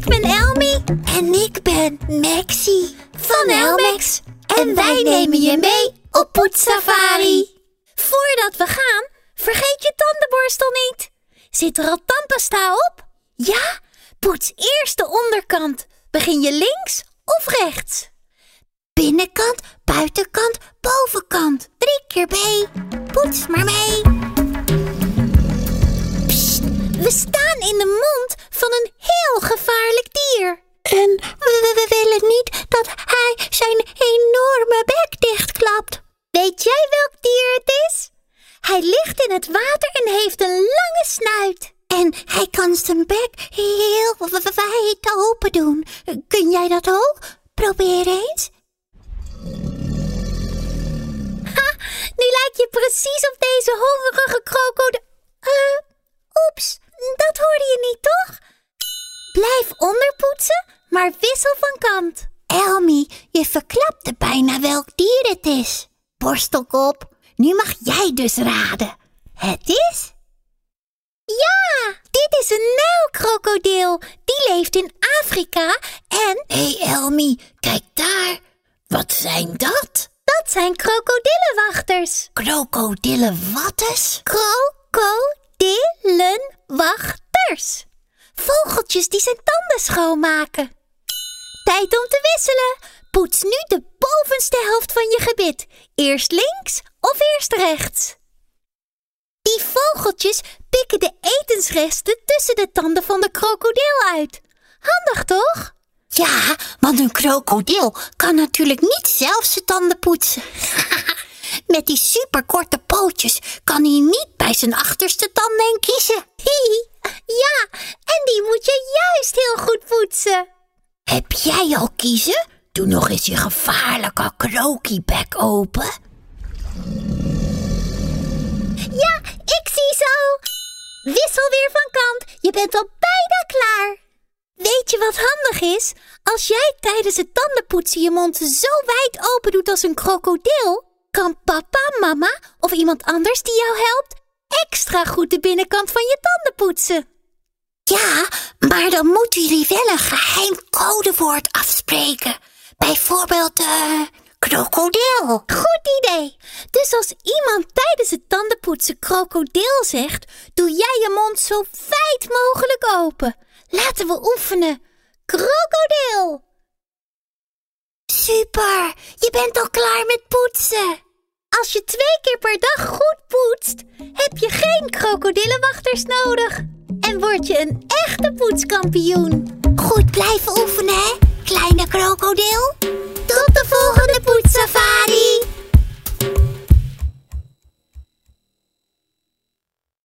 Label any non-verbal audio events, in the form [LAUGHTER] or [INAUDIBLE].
Ik ben Elmi En ik ben Maxie van Elmex. En wij nemen je mee op poetssafari. Voordat we gaan, vergeet je tandenborstel niet. Zit er al tandpasta op? Ja? Poets eerst de onderkant. Begin je links of rechts? Binnenkant, buitenkant, bovenkant. Drie keer B. Poets maar mee. We, willen niet dat hij zijn enorme bek dichtklapt. Weet jij welk dier het is? Hij ligt in het water en heeft een lange snuit. En hij kan zijn bek heel wijd open doen. Kun jij dat ook? Probeer eens. Ha, nu lijk je precies op deze hongerige krokodil. Eh, oeps, dat hoorde je niet, toch? Blijf onderpoetsen, maar wissel van kant. Elmi, je verklapte bijna welk dier het is. Borstelkop, nu mag jij dus raden. Het is... Ja, dit is een nijlkrokodil. Die leeft in Afrika en Hé hey Elmi, kijk daar. Wat zijn dat? dat zijn krokodillenwachters. Krokodillenwattes? Krokodillenwachters. Vogeltjes die zijn tanden schoonmaken. Tijd om te wisselen. Poets nu de bovenste helft van je gebit. Eerst links of eerst rechts. Die vogeltjes pikken de etensresten tussen de tanden van de krokodil uit. Handig toch? Ja, want een krokodil kan natuurlijk niet zelf zijn tanden poetsen. [LAUGHS] Met die superkorte pootjes kan hij niet bij zijn achterste tanden kiezen. Hihi, ja, en die moet je juist heel goed poetsen. Heb jij al kiezen? Doe nog eens je gevaarlijke krokiebek open. Ja, ik zie zo. Wissel weer van kant. Je bent al bijna klaar. Weet je wat handig is? Als jij tijdens het tandenpoetsen je mond zo wijd open doet als een krokodil, kan papa, mama of iemand anders die jou helpt extra goed de binnenkant van je tanden poetsen. Ja, maar dan moeten jullie wel een geheim codewoord afspreken. Bijvoorbeeld, eh, krokodil. Goed idee. Dus als iemand tijdens het tandenpoetsen krokodil zegt, doe jij je mond zo wijd mogelijk open. Laten we oefenen. Krokodil. Super, je bent al klaar met poetsen. Als je twee keer per dag goed poetst, heb je geen krokodillenwachters nodig word je een echte poetskampioen. Goed blijven oefenen, hè, kleine krokodil. Tot de volgende